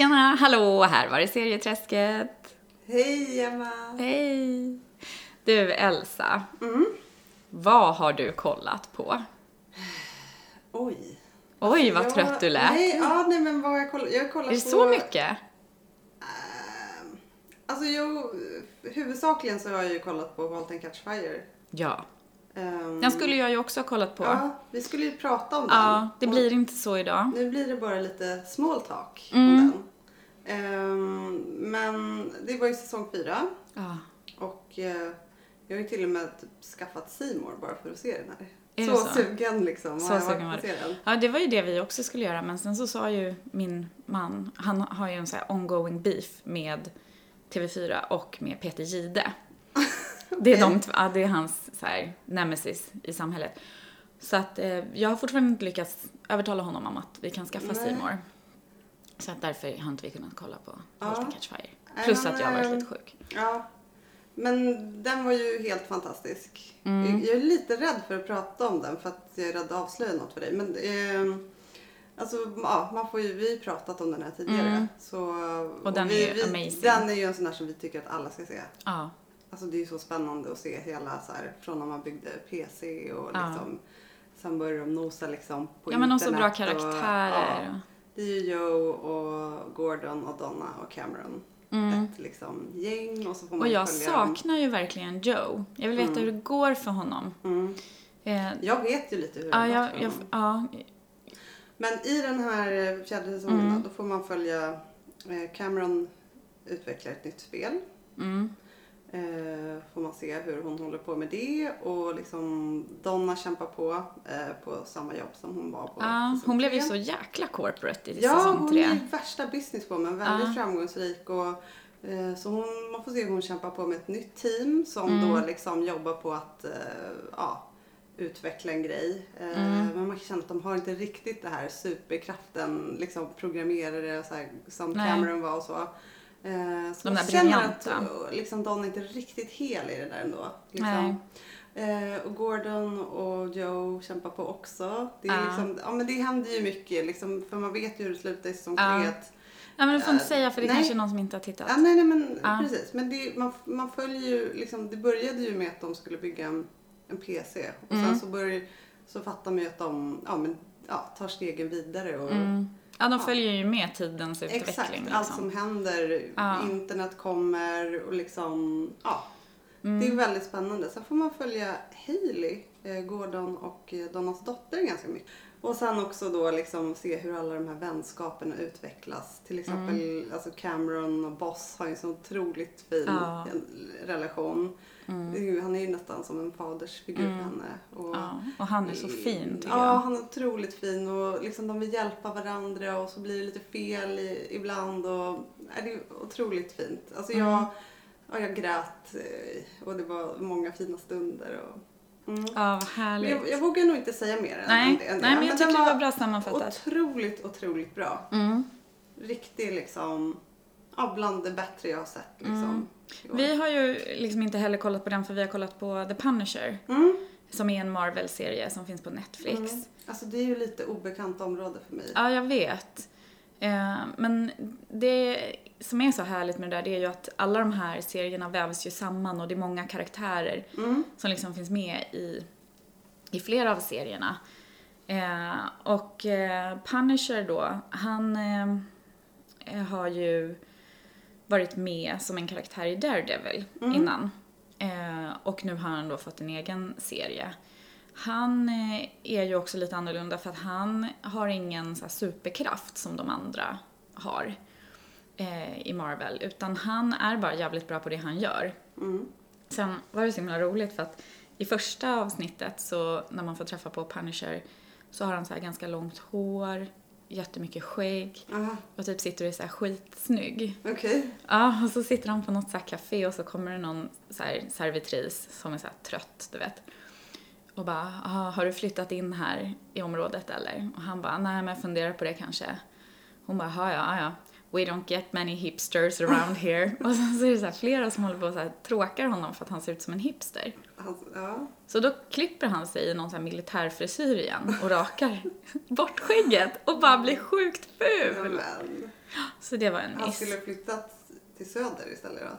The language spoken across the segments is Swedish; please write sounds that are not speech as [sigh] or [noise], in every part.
Tjena, hallå, här var det serieträsket. Hej Emma! Hej! Du, Elsa. Mm. Vad har du kollat på? Oj. Oj, vad Jag- trött du lät. Nej, ja, nej men vad jag kollat? Jag har kollat är det på... så mycket? Ehm, alltså jo, huvudsakligen så har jag ju kollat på Halt and Catch Fire. Ja. Ehm, Den skulle jag ju också ha kollat på. Ja, Ja, vi skulle ju prata om den. det Och blir inte så idag. Nu blir det bara lite small talk Mm. om den. Ehm, men det var ju säsong fyra Ja. och eh, jag har ju till och med typ skaffat Seymour bara för att se den här. Är så, så? sugen liksom Så sugen var den. Ja, det var ju det vi också skulle göra, men sen så sa ju min man, han har ju en sån här ongoing beef med TV4 och med Peter Gide. [laughs] Det är, de, ja, det är hans så här, nemesis i samhället. Så att eh, jag har fortfarande inte lyckats övertala honom om att vi kan skaffa Nej. Så att därför har inte vi kunnat kolla på Ja. Halt and Catch Fire. Plus att jag har varit eh, lite sjuk. Ja. Men den var ju helt fantastisk. Mm. Jag, är lite rädd för att prata om den för att jag är rädd att avslöja något för dig. Men eh, alltså, ja, man får ju, vi har ju pratat om den här tidigare. Mm. Så, Och den vi, är ju vi, amazing. Den är ju en sån där som vi tycker att alla ska se. Ja. Alltså det är ju så spännande att se hela så här, från när man byggde PC och Ja. liksom Sen började de nosa liksom på ja, men också bra internet och- karaktärer. ja. Det är ju Joe och Gordon och Donna och Cameron. Mm. Ett liksom gäng och så får man Och jag följa dem. saknar ju verkligen Joe. Jag vill veta Mm. hur det går för honom. Mm. Eh, Jag vet ju lite hur det ja, jag, för honom. ja, Men i den här eh, fjärde säsongen Mm. då, då får man följa eh, Cameron utvecklar ett nytt spel. mm, Eh, får man se hur hon håller på med det och liksom Donna kämpar på eh, på samma jobb som hon var på. ja, säsong hon blev ju så jäkla corporate i Ja, säsong hon tre. är ju värsta businesswoman, väldigt Ja. framgångsrik och eh, så hon, man får se hur hon kämpar på med ett nytt team som Mm. då liksom jobbar på att eh, ja, utveckla en grej. Eh, Mm. Men man känna att de har inte riktigt det här superkraften, liksom programmerare så här, som Nej. Cameron var och så. Eh, så De där känner att eh, liksom, Don är inte riktigt hel i det där ändå. Liksom. Eh, och Gordon och Joe kämpar på också. Det, är Ja. liksom, ja, men det händer ju mycket, liksom, för man vet ju hur det slutar i Ja. Att, Ja, men du får inte Eh, säga för det nej. kanske är någon som inte har tittat. ja, nej, nej, men Ja. precis. Men det, man, man följer ju, liksom, det började ju med att de skulle bygga en, en PC. Och Mm. sen så, börjar, så fattar man ju att de ja, men, ja, tar stegen vidare. Och, Mm. Ja, de följer ju med tidens utveckling. Exakt, liksom. allt som händer. Ja. Internet kommer och liksom, ja. Mm. Det är väldigt spännande. Sen får man följa Hailey, eh, Gordon och eh, Donnas dotter ganska mycket. Och sen också då liksom se hur alla de här vänskaperna utvecklas. Till exempel alltså Cameron och Boss har ju en så otroligt fin Ja. relation. Mm. Är Han är ju nästan som en fadersfigur Mm. för henne. Och, Ja, och han är så fin tycker Ja, jag. han är otroligt fin och liksom de vill hjälpa varandra och så blir det lite fel i, ibland och nej, det är otroligt fint. Alltså jag, Mm. ja, jag grät eh, och det var många fina stunder. Och, mm. Ja, vad Men härligt. jag, jag vågar nog inte säga mer än nej, än det. än nej, men jag tycker den det var bra sammanfattat. Otroligt, otroligt bra. Mm. Riktigt liksom, ja, bland det bättre jag har sett liksom. Mm. Vi har ju liksom inte heller kollat på den för vi har kollat på The Punisher. Mm. Som är en Marvel-serie som finns på Netflix. Mm. Alltså det är ju lite obekant område för mig. Ja, jag vet. Eh, men det som är så härligt med det där det är ju att alla de här serierna vävs ju samman och det är många karaktärer Mm. som liksom finns med i, i flera av serierna. Eh, och eh, Punisher då, han eh, har ju varit med som en karaktär i Daredevil Mm. innan. Eh, och nu har han då fått en egen serie. Han eh, är ju också lite annorlunda för att han har ingen så superkraft som de andra har eh, i Marvel. Utan han är bara jävligt bra på det han gör. Mm. Sen var det så himla roligt för att i första avsnittet så när man får träffa på Punisher så har han så här ganska långt hår, jättemycket skägg Aha, och typ sitter och är så här skitsnygg. okej. Ja, och så sitter han på något så här café och så kommer det någon så servitris som är så trött, du vet. Och bara, "Ah, har du flyttat in här i området eller? Och han bara, nej men jag funderar på det kanske. Hon bara, ja ja, ja. We don't get many hipsters around [laughs] here. Och sen så är det så här flera som håller på och så här tråkar honom för att han ser ut som en hipster. Alltså, ja. Så då klipper han sig i någon så här militärfrisyr igen och rakar [laughs] bort skägget och bara blir sjukt ful. Men, Så det var en Han miss. skulle flyttat till söder istället då?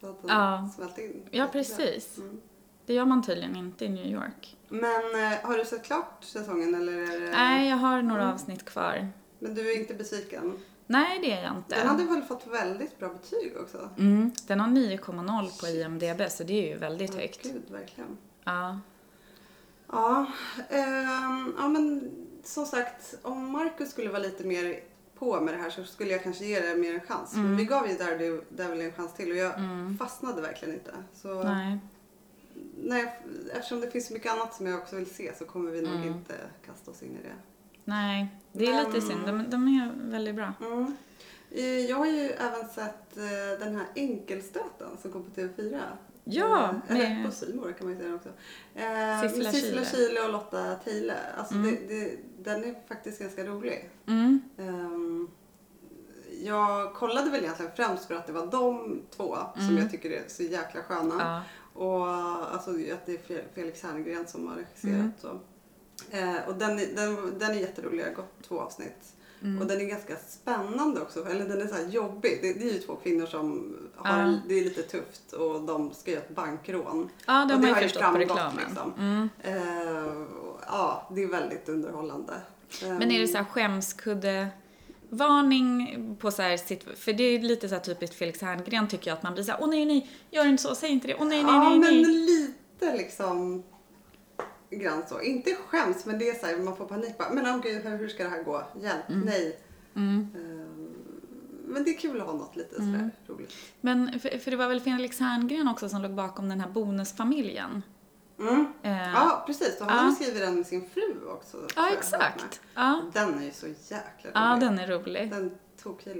Så att Ja. han smält in. Ja, precis. Mm. Det gör man tydligen inte i New York. Men eh, har du sett klart säsongen eller? Är det... Nej, jag har några Mm. avsnitt kvar. Men du är inte besviken? Nej, det är jag inte. Den hade väl fått väldigt bra betyg också? Mm, den har 9,0 på IMDB, så det är ju väldigt Ja, högt. Gud, verkligen. Ja. Ja, ehm, ja men som sagt, om Marcus skulle vara lite mer på med det här så skulle jag kanske ge det mer en chans. Mm. Men vi gav ju Daredevil en chans till och jag fastnade verkligen inte. Så Nej. nej, eftersom det finns så mycket annat som jag också vill se så kommer vi nog Mm. inte kasta oss in i det. Nej, det är lite synd. De, de är väldigt bra. Mm. Eh, Jag har ju även sett eh, den här enkelstöten som kom på TV4. Ja, Eh, Eller med- på More kan man ju säga den också. Eh, Sissela Sissela Kyle. Kyle och Lotta Teile. Alltså Mm. det, det, den är faktiskt ganska rolig. Mm. Ehm, jag kollade väl egentligen främst för att det var de två som Mm. jag tycker är så jäkla sköna. Ja. Och alltså att det är Fe- Felix Herngren som har regisserat. Mm. Så. Eh, och den, är- den, den är jätterolig, jag har gått två avsnitt. Mm. Och den är ganska spännande också, eller den är så här jobbig. Det, det är ju två kvinnor som har, Ja. det är lite tufft och de ska göra ett bankrån. Ja, de det har har ju förstått på reklamen. liksom. Mm. Eh, ja, det är väldigt underhållande. Men är det så här skämskudde varning på så här sitt, för det är lite så typiskt Felix Herngren tycker jag att man blir så här, åh nej nej, gör inte så, säg inte det, åh nej nej ja, nej men nej. lite liksom grann så. Inte skäms, men det är så här, man får panik bara, men oh, gud, hur hur ska det här gå? Hjälp, nej. Mm. Eh, men det är kul att ha något lite sådär roligt. Men för, för det var väl Felix Herngren också som låg bakom den här bonusfamiljen? Mm. Eh, Ja, precis. Och han Ja. har skrivit den med sin fru också. ja exakt. Ja. Den är ju så jäkla rolig. ja, den är rolig. Den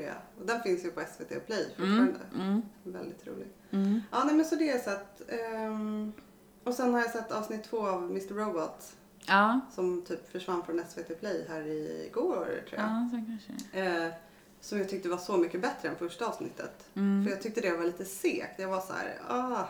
jag. Och den finns ju på SVT Play Mm. fortfarande. Mm. Väldigt rolig. Mm. Ja, nej men så det har jag sett. Ehm, och sen har jag sett avsnitt två av Mr Robot. Ja, Som typ försvann från SVT Play här igår tror jag. ja, så kanske. Eh, som jag tyckte var så mycket bättre än första avsnittet. Mm. För jag tyckte det var lite segt. Jag var så här, ah.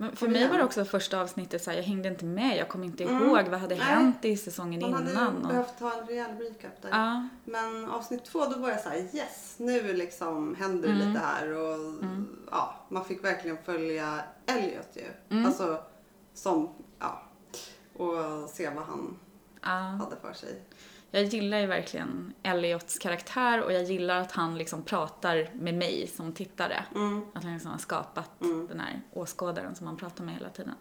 Men för mig igen. var det också första avsnittet så här, jag hängde inte med, jag kom inte Mm. ihåg vad hade Nej. hänt i säsongen Man hade innan. ju Och, behövt ta en rejäl recap där. ja, Men avsnitt två då var jag så här: yes, nu liksom händer det Mm. lite här och ja, man fick verkligen följa Elliot ju. Mm. Alltså som, ja, och se vad han ja. hade för sig. Jag gillar ju verkligen Elliots karaktär och jag gillar att han liksom pratar med mig som tittare. Mm. Att han liksom har skapat Mm. den här åskådaren som han pratar med hela tiden.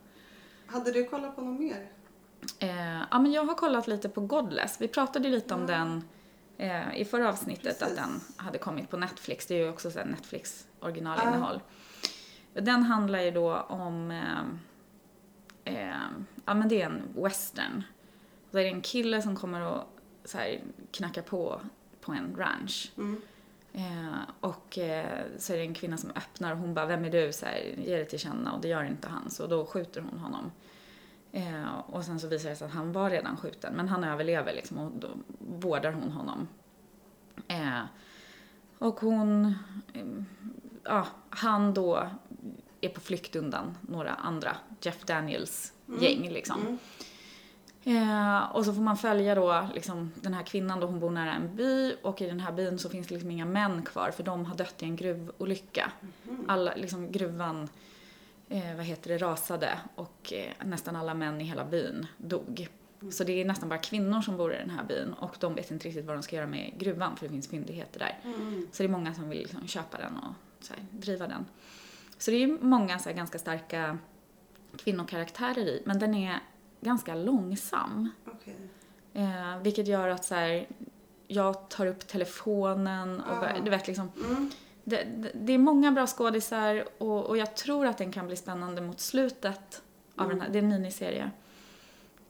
Hade du kollat på något mer? Eh, ja, men jag har kollat lite på Godless. Vi pratade ju lite om Ja. den eh, i förra avsnittet, Precis. att den hade kommit på Netflix. Det är ju också så Netflix originalinnehåll. Den handlar ju då om, eh, eh, ja men det är en western. Så är det en kille som kommer och så här, knackar på på en ranch. Mm. Eh, och eh, så är det en kvinna som öppnar och hon bara, vem är du? Så här, Ge det till känna och det gör inte han. Så då skjuter hon honom. Eh, och sen så visar det sig att han var redan skjuten. Men han överlever liksom och då vårdar hon honom. Eh, och hon, eh, ja, han då är på flykt undan några andra, Jeff Daniels gäng liksom. Mm. Eh, och så får man följa då liksom, den här kvinnan då hon bor nära en by och i den här byn så finns det liksom inga män kvar för de har dött i en gruvolycka. Alla, liksom gruvan, eh, vad heter det, rasade och eh, nästan alla män i hela byn dog. Så det är nästan bara kvinnor som bor i den här byn och de vet inte riktigt vad de ska göra med gruvan för det finns fyndigheter där. Mm. Så det är många som vill liksom köpa den och här, driva den. Så det är många så ganska starka kvinnokaraktärer i, men den är ganska långsam. Okej. Eh, vilket gör att så här, jag tar upp telefonen och Ah. du vet liksom, Mm. det, det, det är många bra skådisar och, och jag tror att den kan bli spännande mot slutet av Mm. den här, det är en miniserie.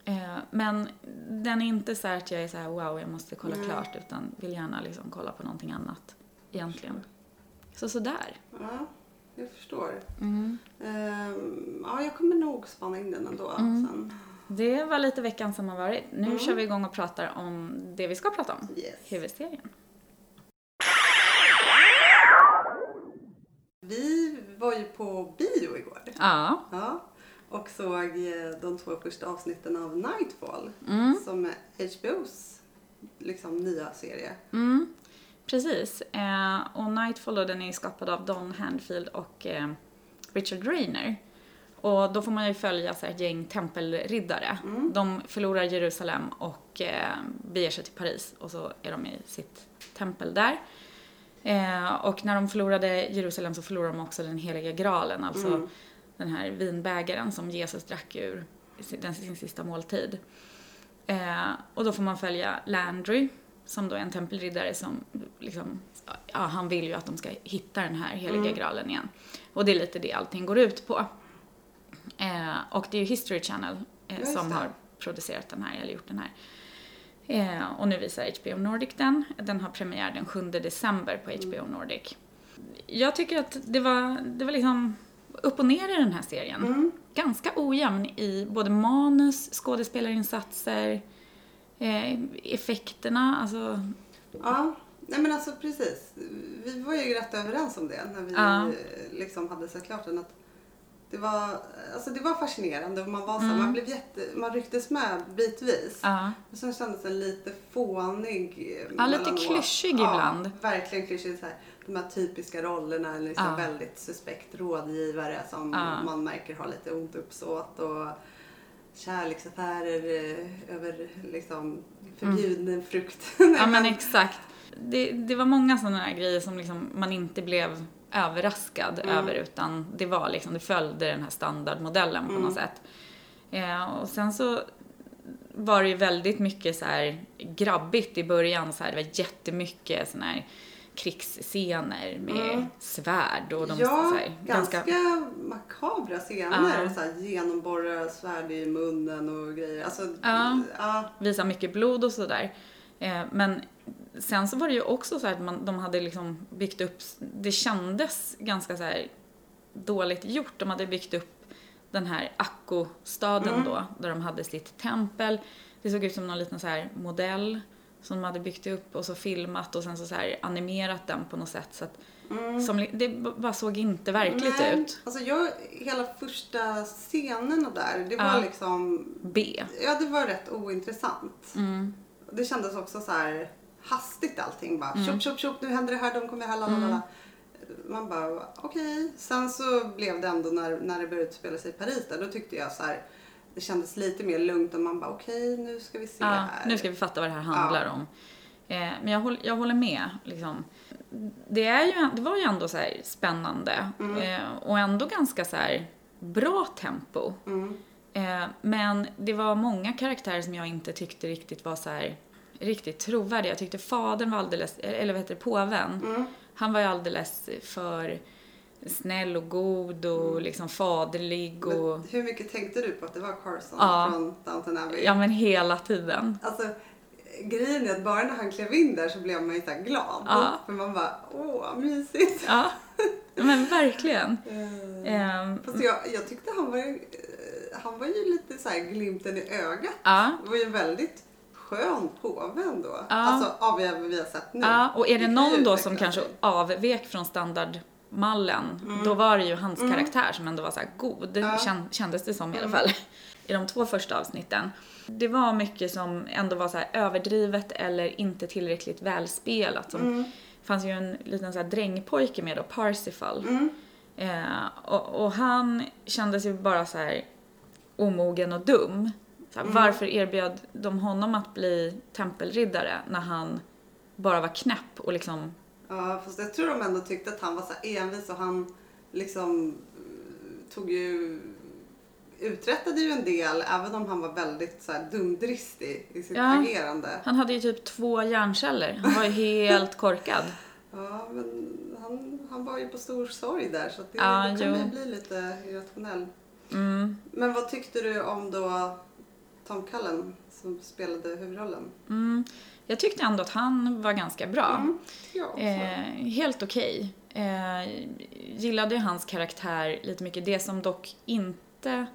Eh, men den är inte så här att jag är så här wow jag måste kolla Nej. klart utan vill gärna liksom kolla på någonting annat egentligen. Så sådär. Ja, jag förstår. Mm. Ehm, ja, jag kommer nog spana in den ändå Mm. sen. Det var lite veckan som har varit. Nu Mm. kör vi igång och pratar om det vi ska prata om. Yes. Huvudserien. Vi var ju på bio igår. Ja. Ja, och såg eh, de två första avsnitten av Nightfall Mm. som är HBOs liksom, nya serie. Mm. Precis. Eh, och Nightfall då, den är skapad av Don Handfield och eh, Richard Rayner. Och då får man ju följa så här, ett gäng tempelriddare. Mm. De förlorar Jerusalem och eh, beger sig till Paris och så är de i sitt tempel där. Eh, och när de förlorade Jerusalem så förlorade de också den heliga graalen, alltså Mm. den här vinbägaren som Jesus drack ur sin, sin sista måltid. Eh, och då får man följa Landry, som då är en tempelriddare som liksom, ja, han vill ju att de ska hitta den här heliga Mm. graalen igen. Och det är lite det allting går ut på. Eh, och det är ju History Channel eh, som det. har producerat den här, eller gjort den här. Eh, och nu visar HBO Nordic den. Den har premiär den 7 december på HBO Nordic. Jag tycker att det var, det var liksom upp och ner i den här serien. Mm. Ganska ojämn i både manus, skådespelarinsatser, effekterna, alltså Ja, nej men alltså precis. Vi var ju rätt överens om det när vi Ja. eh, liksom hade sett klart den. Att det, var, alltså det var fascinerande och man var så Mm. man, blev jätte, man rycktes med bitvis. ja. Och sen kändes den lite fånig. eh, Ja, lite klyschig ja, ibland. verkligen klyschig. Så här, de här typiska rollerna, liksom Ja. väldigt suspekt rådgivare som man märker har lite ont uppsåt och kärleksaffärer eh, över liksom förbjuden frukt. Mm. [laughs] Ja men [laughs] exakt. Det, det var många sådana här grejer som liksom man inte blev överraskad Mm. över utan det var liksom, det följde den här standardmodellen på Mm. något sätt. Eh, och sen så var det ju väldigt mycket så här grabbigt i början så här, det var jättemycket sådana här krigsscener med Mm. svärd och de ja, så här, ganska, makabra scener. Ja. Så här, genomborra svärd i munnen och grejer. Alltså, Ja. ja. visa mycket blod och sådär. Eh, men sen så var det ju också så här att man, de hade liksom byggt upp, det kändes ganska så här dåligt gjort. De hade byggt upp den här Akko-staden Mm. då, där de hade sitt tempel. Det såg ut som någon liten så här modell som de hade byggt upp och så filmat och sen så, så animerat den på något sätt. Så att Mm. som, det bara såg inte verkligt Nej, ut. Alltså jag, hela första scenerna där, det var Ja. liksom, B. ja det var rätt ointressant. Mm. Det kändes också så här hastigt allting bara. Mm. Tjopp, tjopp, tjopp, nu händer det här, de kommer här, lalala. Man bara, okej. Sen så blev det ändå när, när det började utspela sig i Paris där, då tyckte jag så här, det kändes lite mer lugnt och man bara, okej, nu ska vi se Ja, här. nu ska vi fatta vad det här handlar Ja. om. Eh, men jag, håller- jag håller med. Liksom. Det, är ju, det var ju ändå så här spännande Mm. eh, och ändå ganska så här bra tempo. Mm. Eh, men det var många karaktärer som jag inte tyckte riktigt var så här riktigt trovärdiga. Jag tyckte fadern var alldeles, eller vad heter det, påven. Mm. Han var ju alldeles för snäll och god och liksom faderlig och... Men hur mycket tänkte du på att det var Carson Ja. från Downton Abbey? Ja men hela tiden. Alltså, grejen är att bara när han klev in där så blev man ju så här glad. Ja. För man bara, åh, mysigt. Ja, men verkligen. [laughs] Eh, Ehm, Fast jag, jag tyckte han var, eh, han var ju lite så här glimten i ögat. ja, Det var ju väldigt skön påve ändå. Ja. Alltså av det vi har sett nu. ja, och är det någon då som kanske avvek från standardmallen, Mm. då var det ju hans karaktär som ändå var så här god, Ja. kän- kändes det som i alla Mm. fall. I de två första avsnitten. Det var mycket som ändå var så överdrivet eller inte tillräckligt välspelat. Som, Mm. Det fanns ju en liten så här drängpojke med då, Parsifal. Mm. Eh, och, och han kändes ju bara så här omogen och dum. Så här, Mm. Varför erbjöd de honom att bli tempelriddare när han bara var knäpp och liksom... Ja, fast jag tror de ändå tyckte att han var så envis och han liksom eh, tog ju uträttade ju en del även om han var väldigt så här dumdristig i sitt Ja. agerande. Han hade ju typ två hjärnceller. Han var ju [laughs] helt korkad. Ja, men han, han var ju på stor sorg där så det, Ja, man ju bli lite irrationell. Mm. Men vad tyckte du om då Tom Cullen som spelade huvudrollen? Mm. Jag tyckte ändå att han var ganska bra. Mm. Ja. Eh, helt okej. Eh, gillade ju hans karaktär lite mycket. Det som dock inte...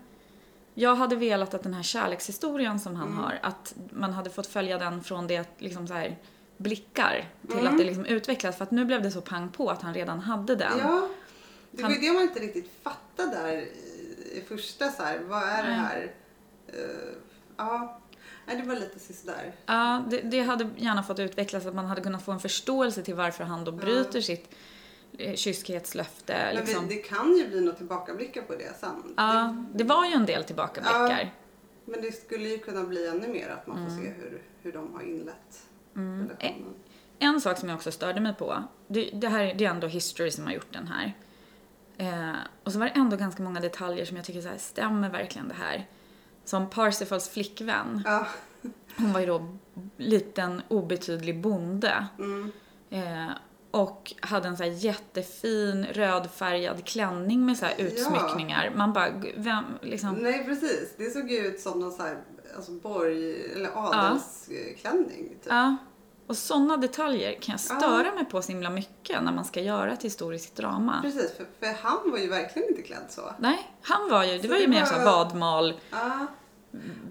Jag hade velat att den här kärlekshistorien som han Mm. har, att man hade fått följa den från det liksom så här blickar till Mm. att det liksom utvecklas. För att nu blev det så pang på att han redan hade den. Ja, det var ju Han- det man inte riktigt fattade där i, första så här. Vad är det Nej. här? Eh, ja. Nej, det var lite sisådär. Ja, det, det hade gärna fått utvecklas att man hade kunnat få en förståelse till varför han då bryter sitt eh, kyskhetslöfte. Men Liksom. det kan ju bli några tillbakablickar på det sen. Ja, det var ju en del tillbakablickar. Det, men det skulle ju kunna bli ännu mer att man får Mm. se hur, hur de har inlett relationen. En sak som jag också störde mig på, det, det här det är ändå History som har gjort den här. Eh, och så var det ändå ganska många detaljer som jag tycker så här, stämmer verkligen det här? Som Parsifals flickvän, Ja. hon var ju då liten obetydlig bonde. Mm. Eh, och hade en så här jättefin rödfärgad klänning med så här Ja. utsmyckningar. Man bara, vem, liksom. Nej precis, det såg ju ut som någon så här, alltså borg eller adelsklänning. Typ. Ja. Och sådana detaljer kan jag störa mig på så himla mycket när man ska göra ett historiskt drama. Precis, för, för han var ju verkligen inte klädd så. Nej, han var ju, det Så var ju det mer var- så vadmal, Ja.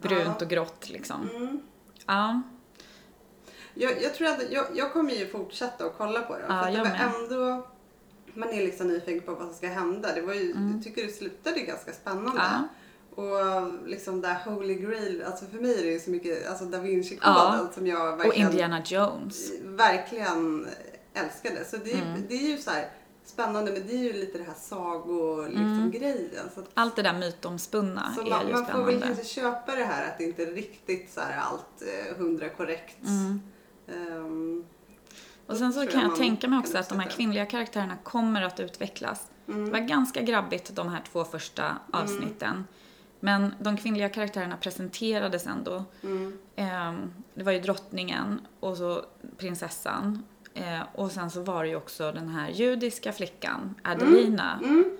brunt Ja. och grått liksom. Mm. Ja. Jag, jag tror att jag, jag kommer ju fortsätta att kolla på den. Ja, för att det jag var med. ändå, man är liksom nyfiken på vad som ska hända. Det var ju, Jag tycker det slutade ganska spännande. Mm. Ja. Och liksom där Holy Grail, alltså för mig är det ju så mycket, alltså Da Vinci-koden Ja. som jag Och verkligen, Indiana Jones. verkligen älskade. Så det, är- Mm. det är ju så här spännande men det är ju lite det här sago liksom att, Allt det där mytomspunna så Mm. är man, ju man får väl spännande. kanske köpa det här att det inte är riktigt så här allt eh, hundra korrekt. Mm. Ehm, Och sen så kan jag man tänka mig också att de här kvinnliga karaktärerna kommer att utvecklas. Mm. Det var ganska grabbigt de här två första avsnitten. Men de kvinnliga karaktärerna presenterades ändå. mm, Ehm, det var ju drottningen och så prinsessan. Eh, och sen så var det ju också den här judiska flickan, Adelina. mm.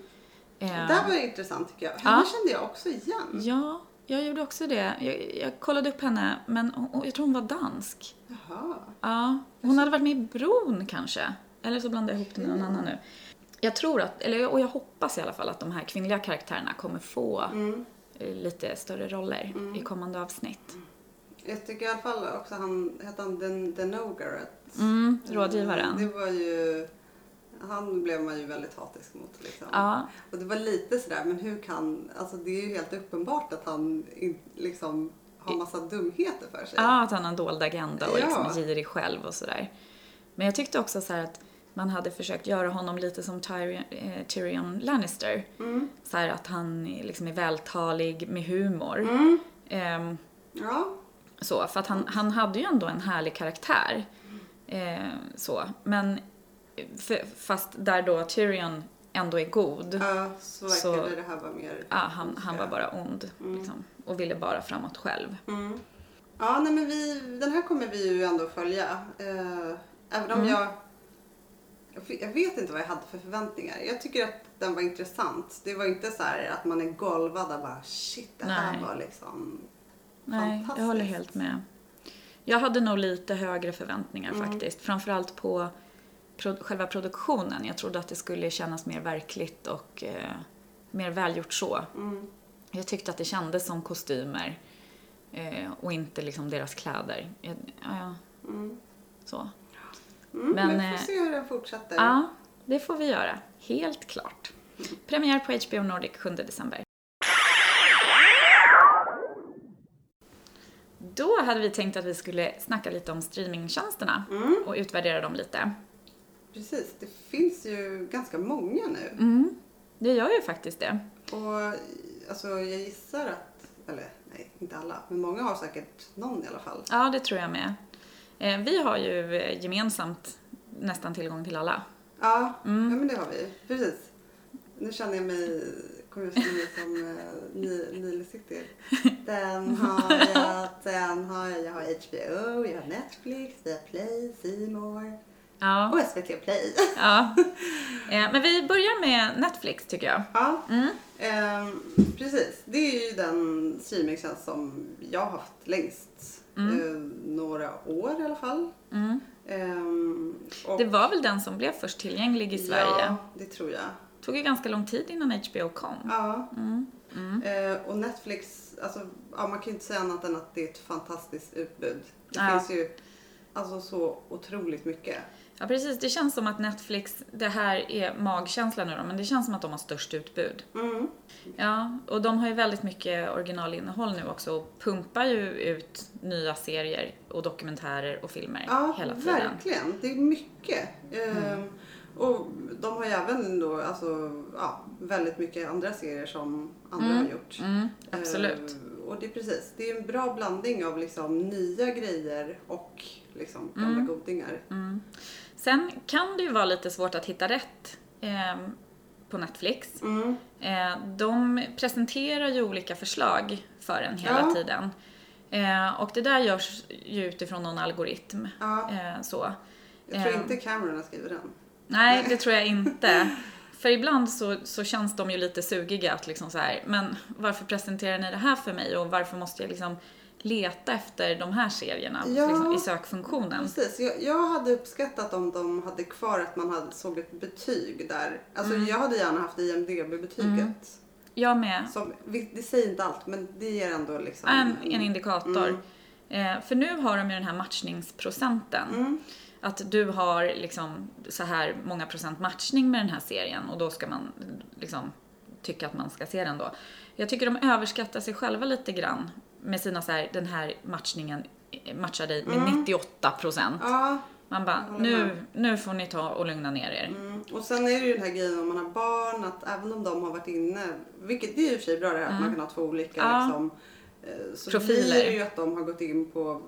Ehm, Det här var intressant tycker jag. Henne Ja. kände jag också igen. Ja, jag gjorde också det. Jag, jag kollade upp henne, men hon, jag tror hon var dansk. Jaha. Ja, hon hade varit med i Bron kanske. Eller så blandar jag ihop det med någon annan nu. Jag tror att, eller och jag hoppas i alla fall att de här kvinnliga karaktärerna kommer få Mm. Lite större roller i kommande avsnitt. Jag tycker i alla fall också han, hette han Den, Den Ogaret? Mm, rådgivaren. Det var ju, han blev man ju väldigt hatisk mot liksom. Ja, Och det var lite sådär, men hur kan, alltså det är ju helt uppenbart att han in, liksom har massa dumheter för sig. ja, att han har en dold agenda och Ja. liksom girig själv och sådär. Men jag tyckte också så här att man hade försökt göra honom lite som Tyrion, eh, Tyrion Lannister. Mm. Så här att han är liksom är vältalig med humor. Mm. Ehm, Ja. Så, för att han, han hade ju ändå en härlig karaktär. Eh, så, men för, fast där då Tyrion ändå är god. ja, så Så- verkade det här vara mer... Ja, han, han var bara ond liksom, och ville bara framåt själv. Mm. Ja, nej men vi, den här kommer vi ju ändå följa. Eh, även om Mm. jag... jag vet inte vad jag hade för förväntningar. Jag tycker att den var intressant. Det var inte så här att man är golvad och bara shit, det här Nej. var liksom Nej, jag håller helt med. Jag hade nog lite högre förväntningar Mm. faktiskt. Framförallt på pro- själva produktionen. Jag trodde att det skulle kännas mer verkligt och eh, mer välgjort så. Mm. Jag tyckte att det kändes som kostymer eh, och inte liksom deras kläder. Jag, ja, ja, Mm. så. Mm, Men, vi eh, får se hur den fortsätter. Ja, det får vi göra. Helt klart. Premiär på HBO Nordic 7 december. Då hade vi tänkt att vi skulle snacka lite om streamingtjänsterna Mm. och utvärdera dem lite. Precis, det finns ju ganska många nu. Mm, det gör ju faktiskt det. Och alltså jag gissar att, eller nej, inte alla, men många har säkert någon i alla fall. Ja, det tror jag med. Eh, vi har ju eh, gemensamt nästan tillgång till alla. Ja, Mm. ja men det har vi. Precis. Nu känner jag mig, kommer jag känna mig som Nile City. [laughs] Den har jag, den har jag. Jag har HBO, jag har Netflix, jag har Play, C More Ja, och SVT Play. ja. [laughs] Eh, men vi börjar med Netflix tycker jag. Ja, Mm. ehm, precis. Det är ju den streamingtjänst som jag har haft längst. Mm. Eh, några år i alla fall. Mm. Ehm, och, Det var väl den som blev först tillgänglig i Sverige. Ja, det tror jag. Det tog ju ganska lång tid innan HBO kom. Ja. Mm. Mm. Eh, och Netflix, alltså, ja, man kan ju inte säga annat än att det är ett fantastiskt utbud. Det Ja. finns ju alltså så otroligt mycket. Ja, precis. Det känns som att Netflix, det här är magkänsla nu då, men det känns som att de har störst utbud. Mm. Ja, och de har ju väldigt mycket originalinnehåll nu också och pumpar ju ut nya serier och dokumentärer och filmer Ja, hela tiden. Mm. verkligen. Det är mycket. Ehm, och de har ju även då, alltså, ja, väldigt mycket andra serier som andra har gjort. Mm, absolut. Ehm, och det är precis, det är en bra blandning av liksom nya grejer och liksom gamla Mm. Sen kan det ju vara lite svårt att hitta rätt eh, på Netflix. Mm. Eh, de presenterar ju olika förslag för en hela Ja. tiden. Eh, och det där görs ju utifrån någon algoritm. Ja, Eh, så. jag tror Ehm. inte Cameron har skrivit den. Nej, det tror jag inte. [laughs] För ibland så, så känns de ju lite sugiga att liksom så här, men varför presenterar ni det här för mig och varför måste jag liksom leta efter de här serierna Ja. liksom, i sökfunktionen? Precis, jag, jag hade uppskattat om de hade kvar att man hade, såg ett betyg där. Alltså Mm. jag hade gärna haft IMDB-betyget. Jag med. Som, det säger inte allt men det ger ändå liksom... En, en indikator. Mm. Eh, för nu har de ju den här matchningsprocenten. Mm. Att du har liksom så här många procent matchning med den här serien och då ska man liksom tycka att man ska se den då. Jag tycker de överskattar sig själva lite grann med sina så här, den här matchningen matchar dig med 98 procent. Ja, Man bara, nu, nu får ni ta och lugna ner er. mm. och sen är det ju den här grejen om man har barn att även om de har varit inne, vilket det är ju i och för sig bra det här att man kan ha två olika Mm. Ja. liksom, eh, så Profiler. blir det ju att de har gått in på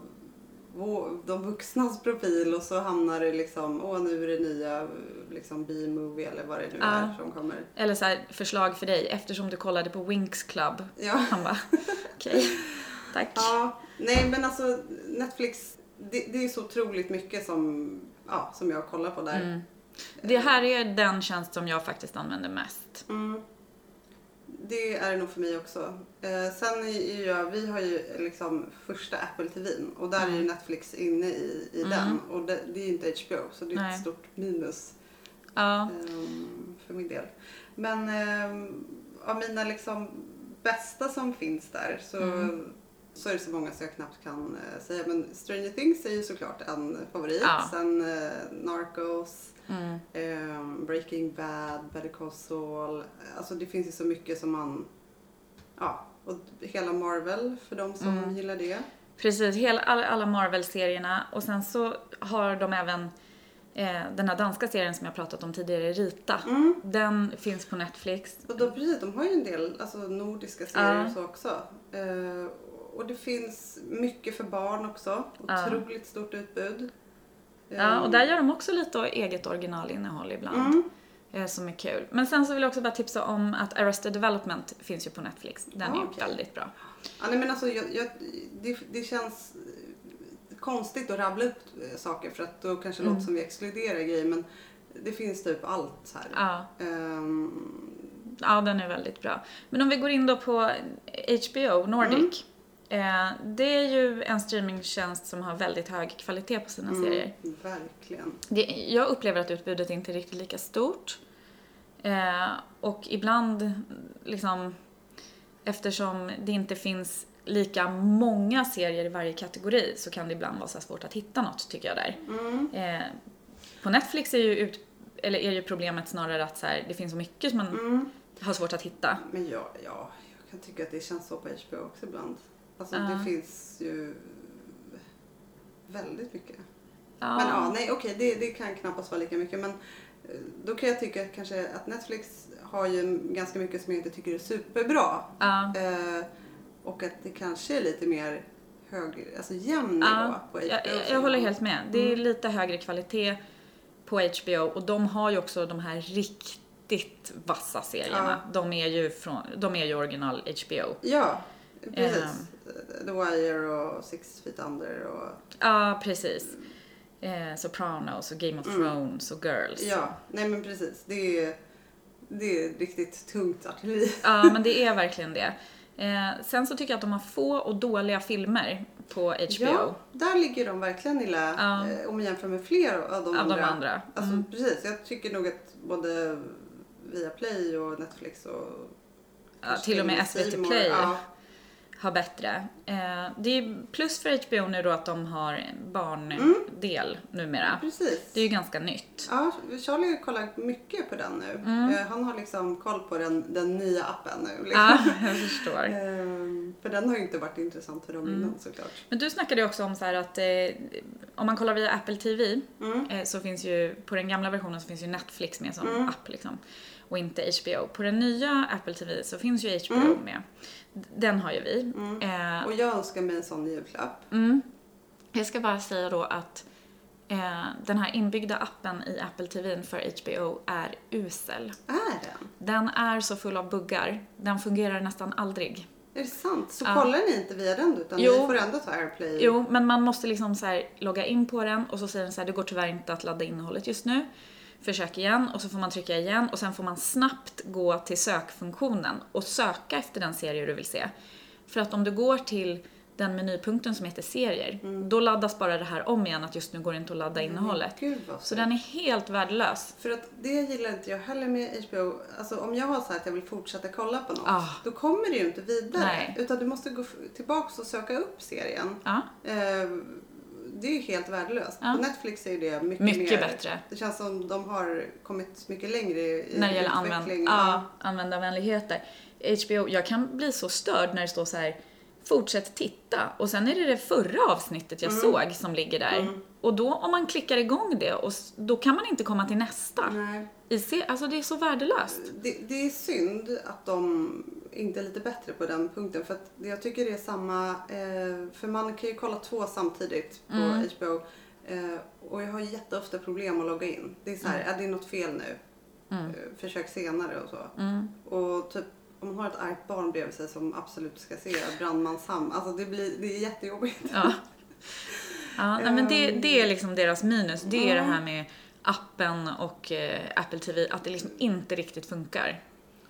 de vuxnas profil och så hamnar det liksom, åh nu är det nya liksom B-movie eller vad det nu Ja. är som kommer. Eller så här, förslag för dig, eftersom du kollade på Winx Club. Ja. Han bara, okej, tack. Ja, nej men alltså Netflix, det, det är så otroligt mycket som, ja, som jag kollar på där. Mm. Det här är den tjänst som jag faktiskt använder mest. Mm. Det är det nog för mig också. Eh, sen är jag, vi har ju liksom första Apple TVn och där är Mm. ju Netflix inne i, i den och det, det är ju inte HBO så det är Nej. ett stort minus Ja, ehm, för min del. Men ehm, av mina liksom bästa som finns där så, Mm. Så är det så många så jag knappt kan eh, säga. Men Stranger Things är ju såklart en favorit. Ja. Sen eh, Narcos, mm. ehm, Breaking Bad, Better Call Saul. Alltså det finns ju så mycket som man... Ja, och hela Marvel för de som Mm. gillar det. precis. Hela, alla, alla Marvel-serierna. Och sen så har de även eh, den här danska serien som jag pratat om tidigare, Rita. Mm. Den finns på Netflix. Och de, precis, de har ju en del alltså, nordiska serier och så också. Och det finns mycket för barn också. Ja. Otroligt stort utbud. Ja, och där gör de också lite eget originalinnehåll ibland. Mm. eh, Som är kul. Men sen så vill jag också bara tipsa om att Arrested Development finns ju på Netflix. Den är Ja, ju okej. väldigt bra. Ja, nej, men alltså, jag, jag, det, det känns konstigt att rabbla upp eh, saker för att då kanske det Mm. låter som vi exkluderar grejer men det finns typ allt här. Ja, Ehm, ja, den är väldigt bra. Men om vi går in då på HBO Nordic. Eh, det är ju en streamingtjänst som har väldigt hög kvalitet på sina serier. mm, verkligen. Det, jag upplever att utbudet inte är riktigt lika stort. Eh, och ibland, liksom, eftersom det inte finns lika många serier i varje kategori så kan det ibland vara så svårt att hitta något, tycker jag där. Mm. Eh, på Netflix är ju, ut, eller är ju problemet snarare att så här, det finns så mycket som man Mm. har svårt att hitta. Men ja, ja, jag kan tycka att det känns så på HBO också ibland. Alltså Ja. det finns ju väldigt mycket. Ja, Men ja, nej okej, det, det kan knappast vara lika mycket. Men eh, då kan jag tycka kanske att Netflix har ju ganska mycket som jag inte tycker är superbra. ja, Eh, och att det kanske är lite mer hög, alltså jämn nivå ja, på HBO. jag, jag, jag håller helt med. Det är Mm. lite högre kvalitet på HBO och de har ju också de här riktigt vassa serierna. De, är ju från, de är ju original HBO. Ja, precis. Ehm. The Wire och Six Feet Under och Ja, precis. Eh, Sopranos och Game of Thrones och Girls. Mm. ja, nej men precis. Det är, det är riktigt tungt artilleri. Ja, men det är verkligen det. Eh, sen så tycker jag att de har få och dåliga filmer på HBO. Ja, där ligger de verkligen illa Ja. eh, om man jämför med fler av de Av andra. de andra. Alltså Mm. precis, jag tycker nog att både Viaplay och Netflix och Ja, till och med SVT Play Ja, har bättre. Eh, det är plus för HBO nu då att de har barndel numera. Precis. Det är ju ganska nytt. Ja, Charlie har kollat mycket på den nu. Mm. Eh, Han har liksom koll på den, den nya appen nu. Liksom. Ja, jag förstår. [laughs] Ehm, för den har ju inte varit intressant för dem Mm. innan såklart. Men du snackade ju också om så att eh, om man kollar via Apple TV Mm. eh, så finns ju, på den gamla versionen så finns ju Netflix med som app liksom. Och inte HBO. På den nya Apple TV så finns ju HBO Mm. med. Den har ju vi. Eh, Och jag önskar mig en sån julklapp. Mm. Jag ska bara säga då att eh, den här inbyggda appen i Apple TV för HBO är usel. Är den? Den är så full av buggar. Den fungerar nästan aldrig. Är det sant? Så Ja. kollar ni inte via den utan Jo. ni får ändå ta AirPlay? Jo, men man måste liksom så logga in på den och så säger den så här, det går tyvärr inte att ladda innehållet just nu. Försök igen och så får man trycka igen och sen får man snabbt gå till sökfunktionen och söka efter den serie du vill se. För att om du går till den menypunkten som heter serier, då laddas bara det här om igen att just nu går det inte att ladda innehållet. Gud vad Så den är helt värdelös. För att det gillar inte jag heller med HBO. Alltså om jag har så att jag vill fortsätta kolla på något. Ah. Då kommer det ju inte vidare. Nej. Utan du måste gå tillbaks och söka upp serien. Ja, Eh, det är ju helt värdelöst. Ja. På Netflix är det mycket, Mycket mer. bättre. Det känns som de har kommit mycket längre i när det gäller använd utveckling. ja, användarvänligheter. HBO, jag kan bli så störd när det står så här fortsätt titta och sen är det det förra avsnittet jag såg som ligger där. Och då om man klickar igång det och då kan man inte komma till nästa. Nej. I se, alltså det är så värdelöst. Det, det är synd att de inte är lite bättre på den punkten. För att jag tycker det är samma, eh, för man kan ju kolla två samtidigt på Mm. HBO. Eh, och jag har jätteofta problem att logga in. Det är så här, Mm. är det något fel nu? Eh, försök senare och så. Mm. Och typ om man har ett argt barn bredvid sig som absolut ska se Brandmans hamn. Alltså det, blir, det är jättejobbigt. Ja. Ja, nej, men det, det är liksom deras minus. Det är det här med appen och eh, Apple TV, att det liksom inte riktigt funkar.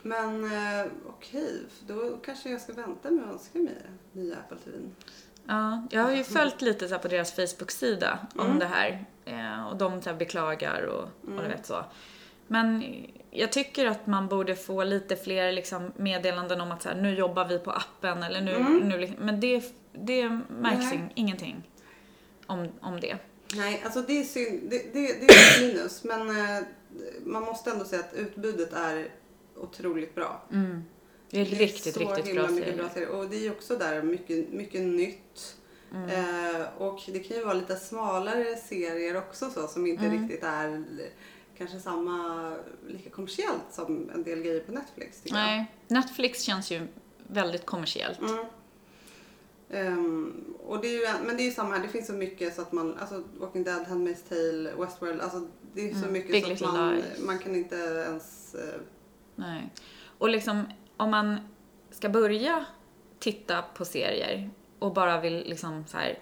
Men eh, okej, då kanske jag ska vänta med att önska mig nya Apple TV. Ja, jag har ju följt lite så på deras Facebook-sida om Mm. det här. Eh, och de så beklagar och, och Mm. du vet så. Men jag tycker att man borde få lite fler liksom meddelanden om att så här, nu jobbar vi på appen eller nu, Mm. nu liksom- men det, det märks Nej. in, ingenting om, om det. Nej, alltså det är synd. Det, det, det är minus. Men eh, man måste ändå säga att utbudet är otroligt bra. Mm. Det är riktigt, så riktigt himla bra mycket bra serier. Och det är också där mycket, mycket nytt. Mm. Eh, och det kan ju vara lite smalare serier också så som inte Mm. riktigt är kanske samma, lika kommersiellt som en del grejer på Netflix tycker jag. Nej, Netflix känns ju väldigt kommersiellt. Mm. Ehm, och det är ju, men det är ju samma här, det finns så mycket så att man, alltså Walking Dead, Handmaid's Tale, Westworld, alltså det är så Mm. mycket Big så att man, Lies. man kan inte ens, eh, Nej. Och liksom, om man ska börja titta på serier och bara vill liksom så här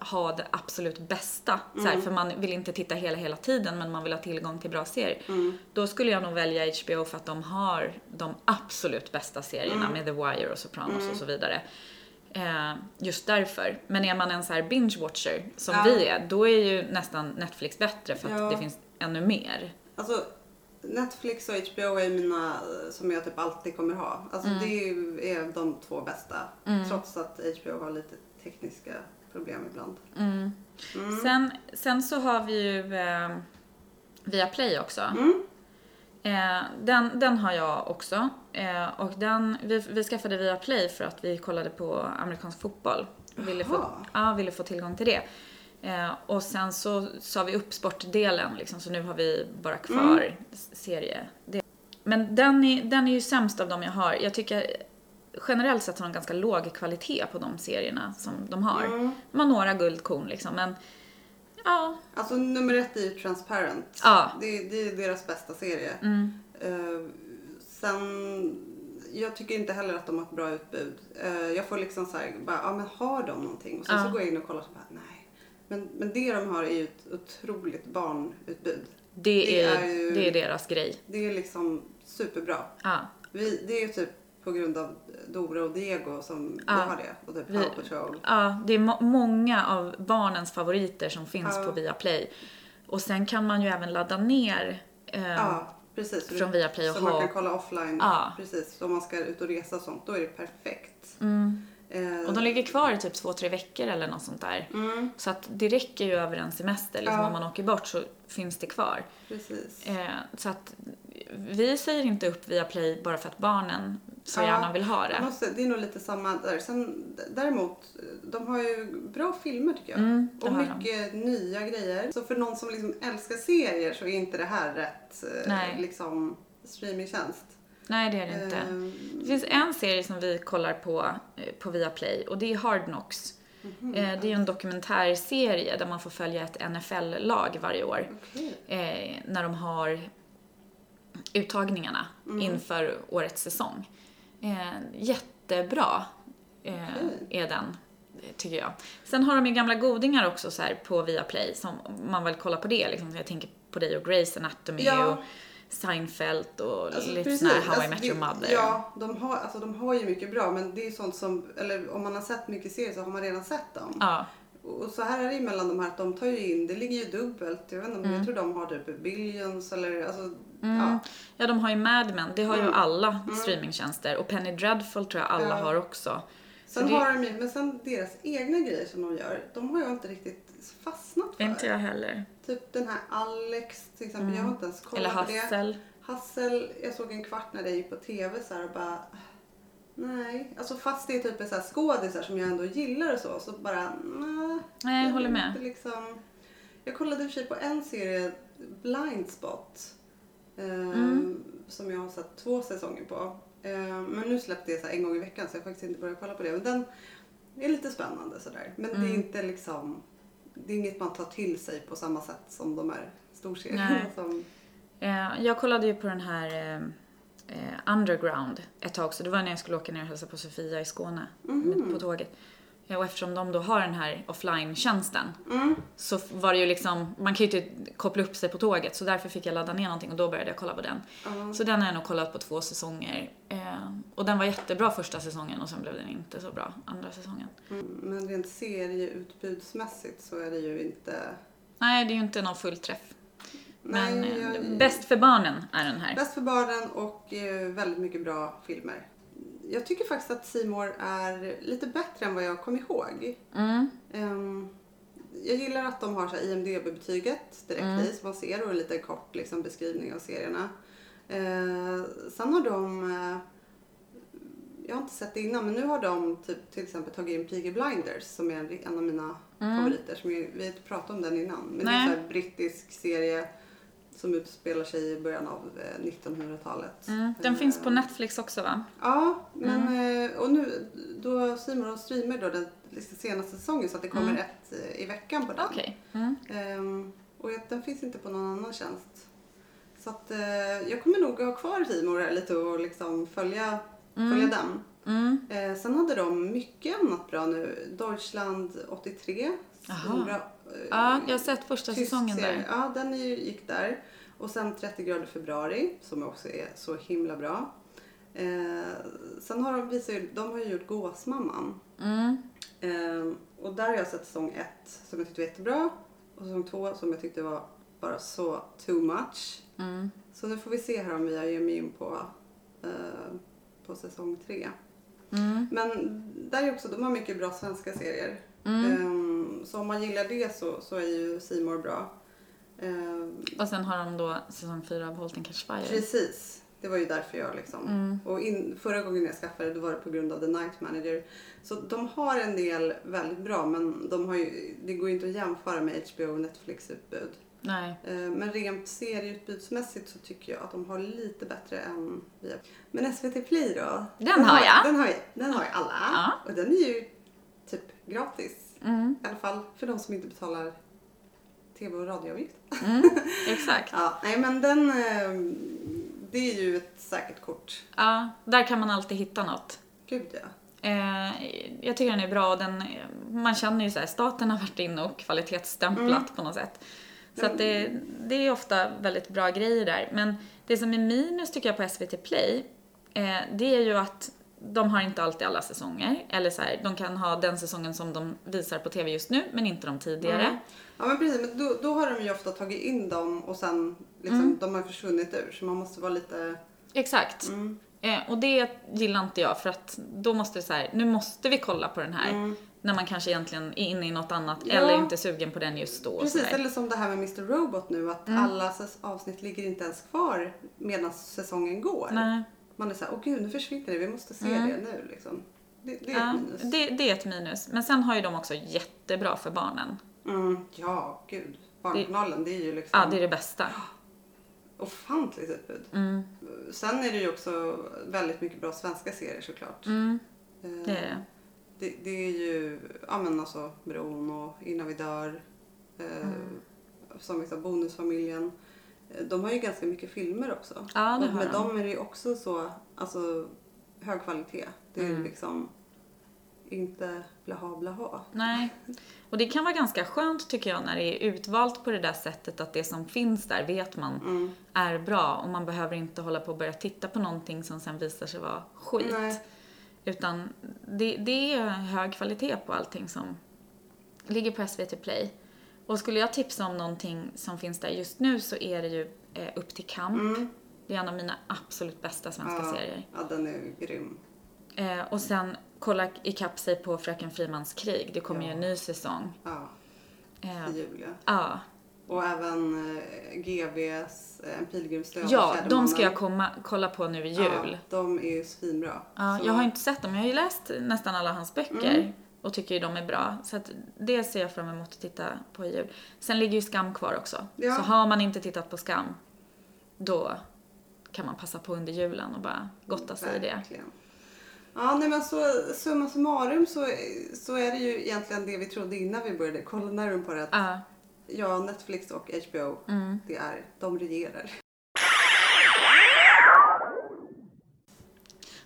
ha det absolut bästa, så här, Mm. för man vill inte titta hela, hela tiden men man vill ha tillgång till bra serier. mm, Då skulle jag nog välja HBO för att de har de absolut bästa serierna Mm. med The Wire och Sopranos Mm. och så vidare. Eh, just därför. Men är man en så här binge-watcher som Ja. vi är, då är ju nästan Netflix bättre för att Ja. det finns ännu mer. alltså Netflix och HBO är mina eh, som jag typ alltid kommer ha. Alltså Mm. det är de två bästa. Mm. Trots att HBO har lite tekniska problem ibland. Mm. Mm. Sen, sen så har vi ju eh, Viaplay också. Mm. Eh, den, den har jag också. Eh, och den, vi, vi skaffade Viaplay för att vi kollade på amerikansk fotboll. Ville få, ja, ville få tillgång till det. Eh, och sen så sa vi upp sportdelen liksom, så nu har vi bara kvar Mm. s- serie. Det. Men den är, den är ju sämst av dem jag har. Jag tycker generellt sett har de ganska låg kvalitet på de serierna som de har. Mm. De har några guldkorn liksom, men ja. Alltså nummer ett är ju Transparent. Ja. Det, det är deras bästa serie. Mm, Eh, sen, jag tycker inte heller att de har ett bra utbud. Eh, jag får liksom så här, bara, ja men har de någonting? Och sen Ja. så går jag in och kollar och så bara, nej. Men, men det de har är ju ett otroligt barnutbud. det, Det är, är ju- det är deras grej. Det är liksom superbra. Ja. Vi, det är ju typ på grund av Dora och Diego som Ja. har det. Och typ Vi- Paw Patrol. Ja, det är må- många av barnens favoriter som finns Ja. på Viaplay. Och sen kan man ju även ladda ner eh, Ja. Precis. så från Viaplay och Så man ha... kan kolla offline. Ja. Precis. Om man ska ut och resa och sånt, då är det perfekt. Mm. Eh, Och de ligger kvar i typ två, tre veckor eller något sånt där. mm, Så att det räcker ju över en semester. Liksom, Ja. Om man åker bort så finns det kvar. precis. Eh, så att vi säger inte upp Viaplay bara för att barnen så Ja, gärna vill ha det. Måste, det är nog lite samma där. Sen, däremot, de har ju bra filmer tycker jag. Mm, och har de. mycket nya grejer. Så för någon som liksom älskar serier så är inte det här rätt eh, liksom, streamingtjänst. Nej, det är det inte. Ehm, Det finns en serie som vi kollar på eh, på Viaplay och det är Hard Knocks. mhm, Eh, Det är ju en dokumentärserie där man får följa ett NFL-lag varje år. okej. eh, när de har uttagningarna Mm. inför årets säsong. Jättebra är den, tycker jag. Sen har de ju gamla godingar också så här på Viaplay, som man väl kollar på det. Liksom. Jag tänker på dig och Grey's Anatomy Ja. och Seinfeld och Alltså, lite sån här How I Alltså, Met det- Your Mother. Ja, de har, alltså, de har ju mycket bra men det är sånt som, eller om man har sett mycket serier så har man redan sett dem. Ja. Och så här är det ju mellan de här att de tar ju in, det ligger ju dubbelt. Jag vet inte Mm. jag tror de har typ billions eller alltså, Mm. ja. ja, de har ju Mad Men, det har ju Mm. alla streamingtjänster och Penny Dreadful tror jag alla Ja. har också. Sen det- har de ju, men sen deras egna grejer som de gör, de har jag inte riktigt fastnat för. Inte jag heller. Typ den här Alex till exempel, jag har inte ens kollat Eller på det. Hassel. Hassel, jag såg en kvart när det gick på TV så här och bara Nej, alltså fast det är typ så här skådisar som jag ändå gillar och så, så bara nej. Nej, jag håller med. Liksom, jag kollade i och för sig på en serie, Blind Spot, eh, Mm. som jag har sett två säsonger på. Eh, men nu släppte det så en gång i veckan så jag har faktiskt inte börjat kolla på det. Men den är lite spännande sådär. Men det är Mm. inte liksom, det är inget man tar till sig på samma sätt som de här storserierna. Som, Eh, jag kollade ju på den här eh, eh, Underground ett tag också. Det var när jag skulle åka ner och hälsa på Sofia i Skåne med, på tåget. Ja, och eftersom de då har den här offline-tjänsten mm, så var det ju liksom, man kan ju inte koppla upp sig på tåget så därför fick jag ladda ner någonting och då började jag kolla på den. ja. Så den har jag nog kollat på två säsonger. Eh, och den var jättebra första säsongen och sen blev den inte så bra andra säsongen. Mm, men rent serieutbudsmässigt så är det ju inte... Nej, det är ju inte någon fullträff. Men Nej, eh, jag- bäst för barnen är den här. Bäst för barnen och eh, väldigt mycket bra filmer. Jag tycker faktiskt att Seymour är lite bättre än vad jag kom ihåg. Mm. Ehm, jag gillar att de har så IMDB-betyget direkt Mm. i så man ser och en liten kort liksom, beskrivning av serierna. Eh, sen har de, eh, jag har inte sett det innan, men nu har de typ, till exempel tagit in Peaky Blinders som är en, en av mina Mm. favoriter. Som är, vi har inte pratat om den innan, men Nej. det är en brittisk serie som utspelar sig i början av eh, 1900-talet. Mm. Den Eh, finns på Netflix också va? Ja, men eh, och nu då Simon streamar då den liksom senaste säsongen så att det kommer Mm. ett eh, i veckan på den. Okej. Mm. Ehm, och den finns inte på någon annan tjänst. Så att eh, jag kommer nog ha kvar Simor här lite och liksom följa, följa den. Mm. Eh, sen hade de mycket annat bra nu. Deutschland 83. Jaha. Stora, eh, Ja, jag har sett första säsongen serie. där. Ja, den gick där. Och sen 30 grader februari som också är så himla bra. Eh, sen har de visat ju, de har ju gjort Gåsmamman. Mm. Eh, och där har jag sett säsong ett som jag tyckte var jättebra. Och säsong två som jag tyckte var bara så too much. Mm. Så nu får vi se här om vi ger mig in på, eh, på säsong tre. Mm. Men där är också, de har mycket bra svenska serier. Mm. Ehm, så om man gillar det så, så är ju Simor bra. Ehm, Och sen har de då säsong fyra av and Catch Fire. precis, det var ju därför jag liksom. Mm. Och in, förra gången jag skaffade det var det på grund av The Night Manager. Så de har en del väldigt bra men de har ju, det går ju inte att jämföra med HBO och Netflix utbud. Nej. Ehm, Men rent serieutbudsmässigt så tycker jag att de har lite bättre än vi. Men SVT Play då? Den har jag. Den har, jag- den har ju alla. Ja. Och den är ju typ gratis. Mm. I alla fall för de som inte betalar tv och radioavgift. Mm. Exakt. [laughs] Ja, nej men den, eh, det är ju ett säkert kort. Ja, där kan man alltid hitta något. Gud ja. Eh, jag tycker den är bra och den, man känner ju så här, staten har varit inne och kvalitetsstämplat Mm. på något sätt. Så att det, det är ofta väldigt bra grejer där. Men det som är minus tycker jag på SVT Play, eh, det är ju att de har inte alltid alla säsonger. Eller så här, de kan ha den säsongen som de visar på TV just nu, men inte de tidigare. Mm. Ja men precis, men då, då har de ju ofta tagit in dem och sen liksom, Mm. de har försvunnit ur. Så man måste vara lite... Exakt. Mm. Eh, och det gillar inte jag för att då måste det så här, nu måste vi kolla på den här. Mm. När man kanske egentligen är inne i något annat Ja. eller inte är sugen på den just då. Precis, eller som det här med Mr Robot nu att Mm. alla avsnitt ligger inte ens kvar medan säsongen går. Nej. Man är såhär, åh gud nu försvinner det, vi måste se Mm. det nu liksom. Det, det är Ja, det, det är ett minus. Men sen har ju de också jättebra för barnen. Mm, ja, gud. Barnkanalen, det är ju liksom Ja, det är det bästa. [gasps] ofantligt utbud. Mm, Sen är det ju också väldigt mycket bra svenska serier såklart. mm, Eh, det är det. det, det är ju, ja men alltså Bron och Innan vi dör. Eh, Mm. Som vi sa, Bonusfamiljen. Eh, De har ju ganska mycket filmer också. Ja, det och har med de. dem är det ju också så, alltså hög kvalitet. Det är Mm. liksom inte blaha blaha. Nej. Och det kan vara ganska skönt tycker jag när det är utvalt på det där sättet att det som finns där vet man Mm. är bra och man behöver inte hålla på och börja titta på någonting som sen visar sig vara skit. Nej. Utan det, det är hög kvalitet på allting som ligger på SVT Play. Och skulle jag tipsa om någonting som finns där just nu så är det ju eh, Upp till kamp. Mm. Det är en av mina absolut bästa svenska Ja. serier. Ja, den är grym. Eh, och sen kolla ikapp sig på Fröken Frimans krig. Det kommer Ja. ju en ny säsong. Ja, Eh, till jul ja. Och även eh, GVs eh, En pilgrims död och ja de ska jag komma, kolla på nu i jul. Ja, de är ju svinbra. Ja, Så- jag har inte sett dem, jag har ju läst nästan alla hans böcker Mm. och tycker ju de är bra. Så att det ser jag fram emot att titta på i jul. Sen ligger ju Skam kvar också. Ja. Så har man inte tittat på Skam, då kan man passa på under julen och bara gotta sig i det. Ja, nej men så summa summarum så, så är det ju egentligen det vi trodde innan vi började kolla närmare på det. Att, Ja, ja, Netflix och HBO, mm. det är, de regerar.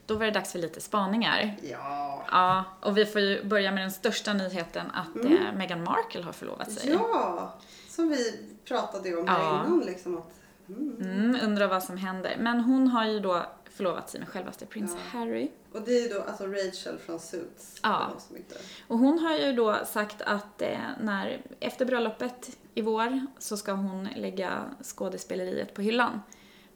Då var det dags för lite spaningar. Ja. Ja, och vi får ju börja med den största nyheten att Mm. eh, Meghan Markle har förlovat sig. Ja, som vi pratade om Ja. innan liksom att mm. Undrar vad som händer. Men hon har ju då förlovat sig med självaste prins Ja. Harry. Och det är ju då alltså Rachel från Suits. Ja. Och hon har ju då sagt att eh, när, efter bröllopet i vår så ska hon lägga skådespeleriet på hyllan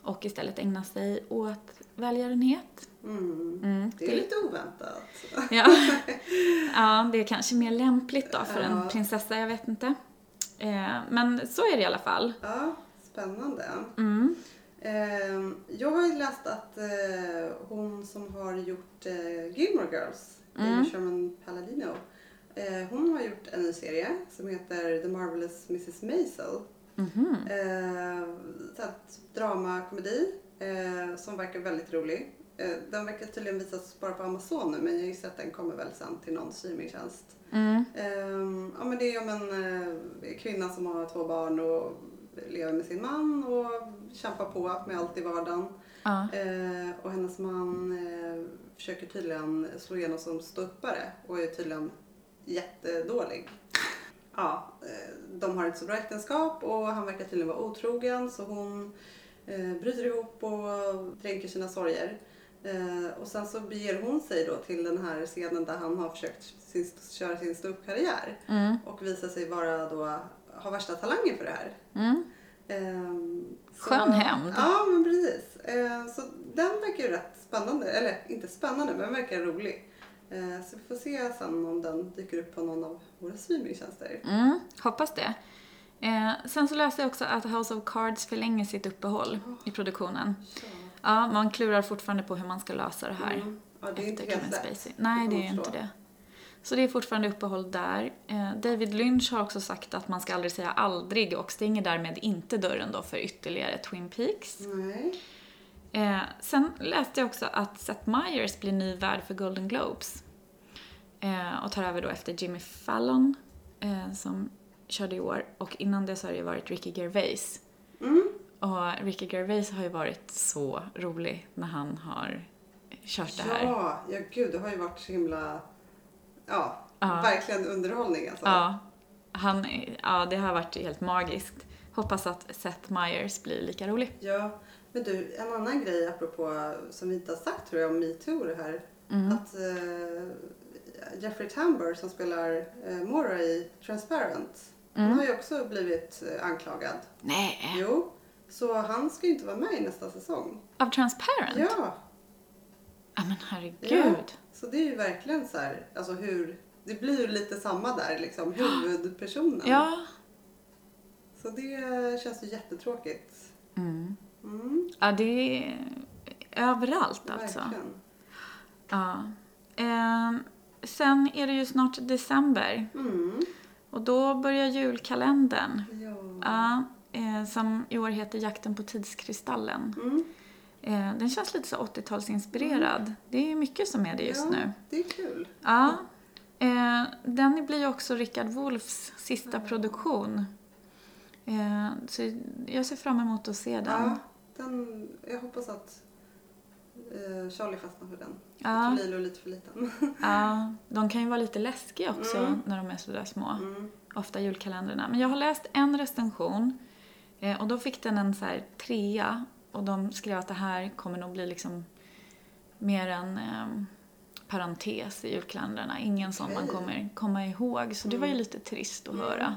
och istället ägna sig åt välgörenhet. Mm. Mm, Det är lite oväntat. [laughs] ja. ja, det är kanske mer lämpligt då för Ja. en prinsessa, jag vet inte. Eh, men så är det i alla fall. Ja, spännande. Mm. Eh, jag har ju läst att eh, hon som har gjort eh, Gilmore Girls, Mm. Amy Sherman Palladino, eh, hon har gjort en ny serie som heter The Marvelous Mrs Maisel. Mhm. Eh, så här, drama, komedi eh, som verkar väldigt rolig. Den verkar tydligen visas bara på Amazon nu men jag gissar att den kommer väl sen till någon streamingtjänst. Mm. Ehm, ja, men det är om en kvinna som har två barn och lever med sin man och kämpar på med allt i vardagen. Ja. Eh, och hennes man eh, försöker tydligen slå igenom som ståuppare och är tydligen jättedålig. Ja, eh, de har inte så bra äktenskap och han verkar tydligen vara otrogen så hon eh, bryter ihop och dränker sina sorger. Eh, och sen så beger hon sig då till den här scenen där han har försökt sin, köra sin ståuppkarriär Mm. och visar sig vara då, ha värsta talangen för det här. Mm. Ehm, så- Skön hämnd. Ja, men precis. Ehm, så den verkar ju rätt spännande. Eller inte spännande, men verkar rolig. Ehm, så vi får se sen om den dyker upp på någon av våra streamingtjänster. Mm, hoppas det. Sen så läste jag också att House of Cards förlänger sitt uppehåll i produktionen. Ja, man klurar fortfarande på hur man ska lösa det här. Mm. Ja, det är inte helt lätt. Nej, det är inte förstå. det. Så det är fortfarande uppehåll där. Eh, David Lynch har också sagt att man ska aldrig säga aldrig och stänger därmed inte dörren då för ytterligare Twin Peaks. Nej. Eh, sen läste jag också att Seth Meyers blir ny värd för Golden Globes. Eh, och tar över då efter Jimmy Fallon eh, som körde i år. Och innan det så har det ju varit Ricky Gervais. Mm. Och Ricky Gervais har ju varit så rolig när han har kört det här. Ja, ja, gud, det har ju varit så himla... Ja, Ja. verkligen underhållning alltså. Ja, han, ja, det har varit helt magiskt. Hoppas att Seth Meyers blir lika rolig. Ja, men du, en annan grej apropå som vi inte har sagt tror jag om metoo det här. Mm. att eh, Jeffrey Tambor som spelar eh, Mora i Transparent, Mm. han har ju också blivit eh, anklagad. Nej. Jo, så han ska ju inte vara med i nästa säsong. Av Transparent? Ja, Ja, men herregud. Ja. Så det är ju verkligen så här, alltså hur, det blir ju lite samma där liksom, huvudpersonen. Ja. Så det känns ju jättetråkigt. Mm. Mm, Ja, det är överallt alltså. verkligen. Ja. Ehm, sen är det ju snart december Mm, och då börjar julkalendern. ja. Ja, eh, som i år heter Jakten på tidskristallen. Mm, Eh, den känns lite så 80-talsinspirerad. Det är mycket som är det just ja, nu. det är kul. Ja. Eh, den blir ju också Richard Wolffs sista produktion. Eh, så jag ser fram emot att se den. Ja, den, jag hoppas att Charlie fastnar för den. Ja. Lilo är lite för liten. [laughs] Ja, de kan ju vara lite läskiga också Mm. när de är sådär små. Mm. Ofta julkalendrarna. Men jag har läst en recension och då fick den en så här trea och de skrev att det här kommer nog bli liksom mer en eh, parentes i julkalendrarna. Ingen som man kommer komma ihåg. Så det var ju Mm. lite trist att Mm. höra.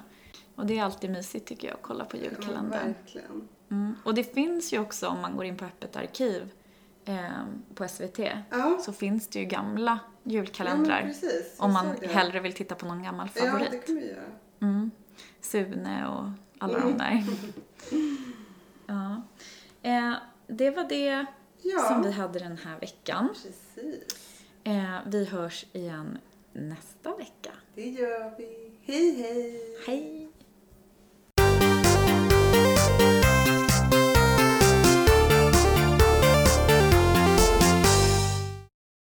Och det är alltid mysigt tycker jag att kolla på Ja, julkalendern. verkligen. Mm. Och det finns ju också om man går in på Öppet arkiv eh, på SVT Ja, så finns det ju gamla ja julkalendrar. Jag om man hellre vill titta på någon gammal Ja, favorit. det kan vi göra. Mm. Sune och alla Mm. de där. [laughs] ja. Eh, det var det Ja, som vi hade den här veckan. precis. Eh, vi hörs igen nästa vecka. Det gör vi. Hej, hej! Hej!